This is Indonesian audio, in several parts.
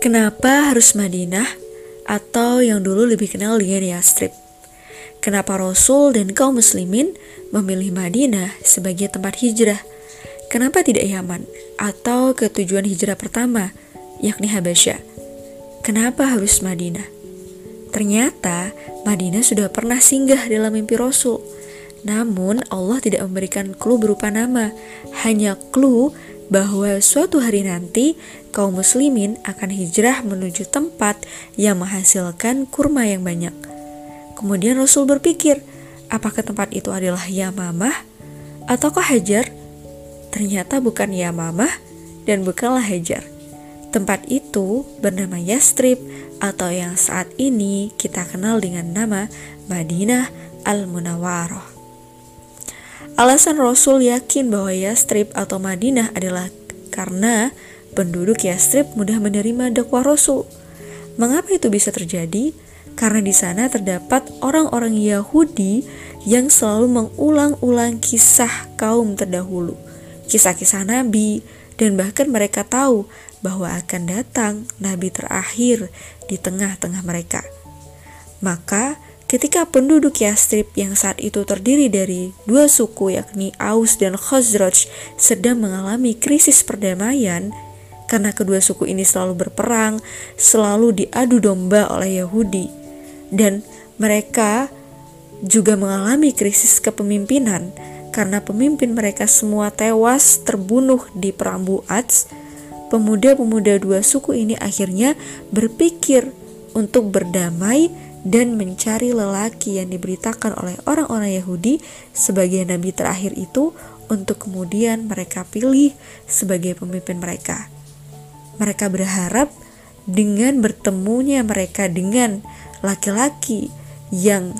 Kenapa harus Madinah atau yang dulu lebih kenal dengan Yastrib? Kenapa Rasul dan kaum muslimin memilih Madinah sebagai tempat hijrah? Kenapa tidak Yaman atau ketujuan hijrah pertama, yakni Habasyah? Kenapa harus Madinah? Ternyata Madinah sudah pernah singgah dalam mimpi Rasul. Namun Allah tidak memberikan clue berupa nama, hanya clue bahwa suatu hari nanti kaum muslimin akan hijrah menuju tempat yang menghasilkan kurma yang banyak. Kemudian Rasul berpikir, apakah tempat itu adalah Yamamah ataukah Hajar? Ternyata bukan Yamamah dan bukanlah Hajar. Tempat itu bernama Yastrib atau yang saat ini kita kenal dengan nama Madinah Al-Munawwarah. Alasan Rasul yakin bahwa Yastrib atau Madinah adalah karena penduduk Yastrib mudah menerima dakwah Rasul. Mengapa itu bisa terjadi? Karena di sana terdapat orang-orang Yahudi yang selalu mengulang-ulang kisah kaum terdahulu, kisah-kisah nabi, dan bahkan mereka tahu bahwa akan datang nabi terakhir di tengah-tengah mereka. Maka, Ketika penduduk Yastrib yang saat itu terdiri dari dua suku yakni Aus dan Khazraj sedang mengalami krisis perdamaian karena kedua suku ini selalu berperang, selalu diadu domba oleh Yahudi dan mereka juga mengalami krisis kepemimpinan karena pemimpin mereka semua tewas terbunuh di perang Buats. Pemuda-pemuda dua suku ini akhirnya berpikir untuk berdamai dan mencari lelaki yang diberitakan oleh orang-orang Yahudi sebagai nabi terakhir itu untuk kemudian mereka pilih sebagai pemimpin mereka. Mereka berharap dengan bertemunya mereka dengan laki-laki yang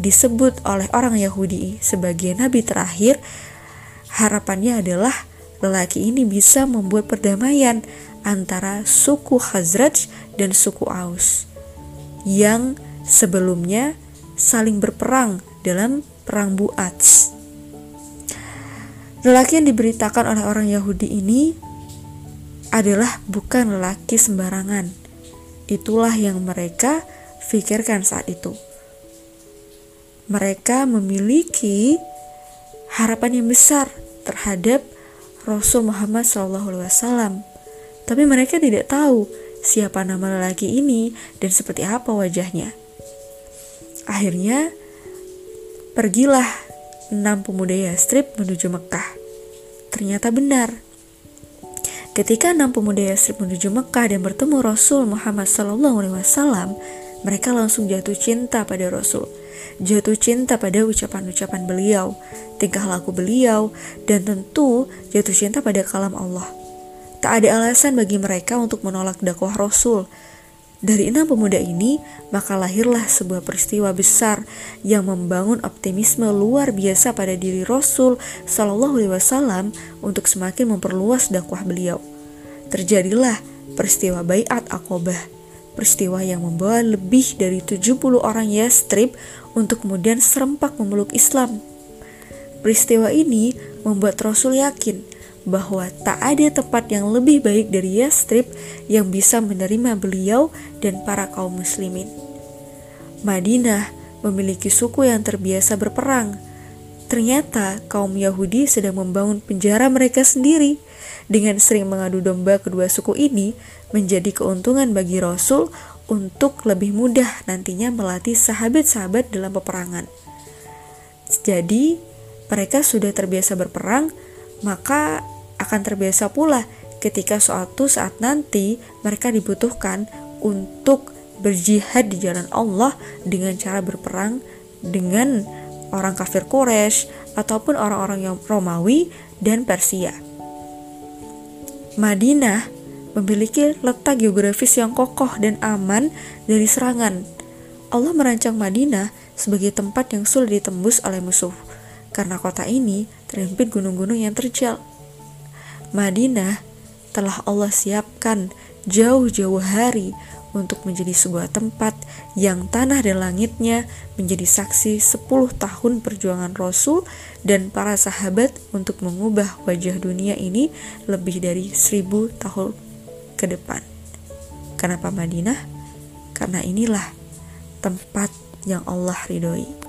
disebut oleh orang Yahudi sebagai nabi terakhir, harapannya adalah lelaki ini bisa membuat perdamaian antara suku Khazraj dan suku Aus yang sebelumnya saling berperang dalam perang Buats. Lelaki yang diberitakan oleh orang Yahudi ini adalah bukan lelaki sembarangan. Itulah yang mereka pikirkan saat itu. Mereka memiliki harapan yang besar terhadap Rasul Muhammad SAW, tapi mereka tidak tahu siapa nama lelaki ini dan seperti apa wajahnya. Akhirnya, pergilah enam pemuda Yastrib menuju Mekah. Ternyata benar. Ketika enam pemuda Yastrib menuju Mekah dan bertemu Rasul Muhammad SAW, mereka langsung jatuh cinta pada Rasul. Jatuh cinta pada ucapan-ucapan beliau, tingkah laku beliau, dan tentu jatuh cinta pada kalam Allah. Tak ada alasan bagi mereka untuk menolak dakwah Rasul, dari enam pemuda ini, maka lahirlah sebuah peristiwa besar yang membangun optimisme luar biasa pada diri Rasul Shallallahu Alaihi Wasallam untuk semakin memperluas dakwah beliau. Terjadilah peristiwa Bayat Aqobah, peristiwa yang membawa lebih dari 70 orang Yastrib untuk kemudian serempak memeluk Islam. Peristiwa ini membuat Rasul yakin bahwa tak ada tempat yang lebih baik dari Yastrib yang bisa menerima beliau dan para kaum muslimin. Madinah memiliki suku yang terbiasa berperang. Ternyata kaum Yahudi sedang membangun penjara mereka sendiri. Dengan sering mengadu domba kedua suku ini menjadi keuntungan bagi Rasul untuk lebih mudah nantinya melatih sahabat-sahabat dalam peperangan. Jadi, mereka sudah terbiasa berperang, maka akan terbiasa pula ketika suatu saat nanti mereka dibutuhkan untuk berjihad di jalan Allah dengan cara berperang dengan orang kafir Quraisy ataupun orang-orang yang Romawi dan Persia. Madinah memiliki letak geografis yang kokoh dan aman dari serangan. Allah merancang Madinah sebagai tempat yang sulit ditembus oleh musuh, karena kota ini terhimpit gunung-gunung yang terjal. Madinah telah Allah siapkan jauh-jauh hari untuk menjadi sebuah tempat yang tanah dan langitnya menjadi saksi 10 tahun perjuangan Rasul dan para sahabat untuk mengubah wajah dunia ini lebih dari seribu tahun ke depan. Kenapa Madinah? Karena inilah tempat yang Allah ridhoi.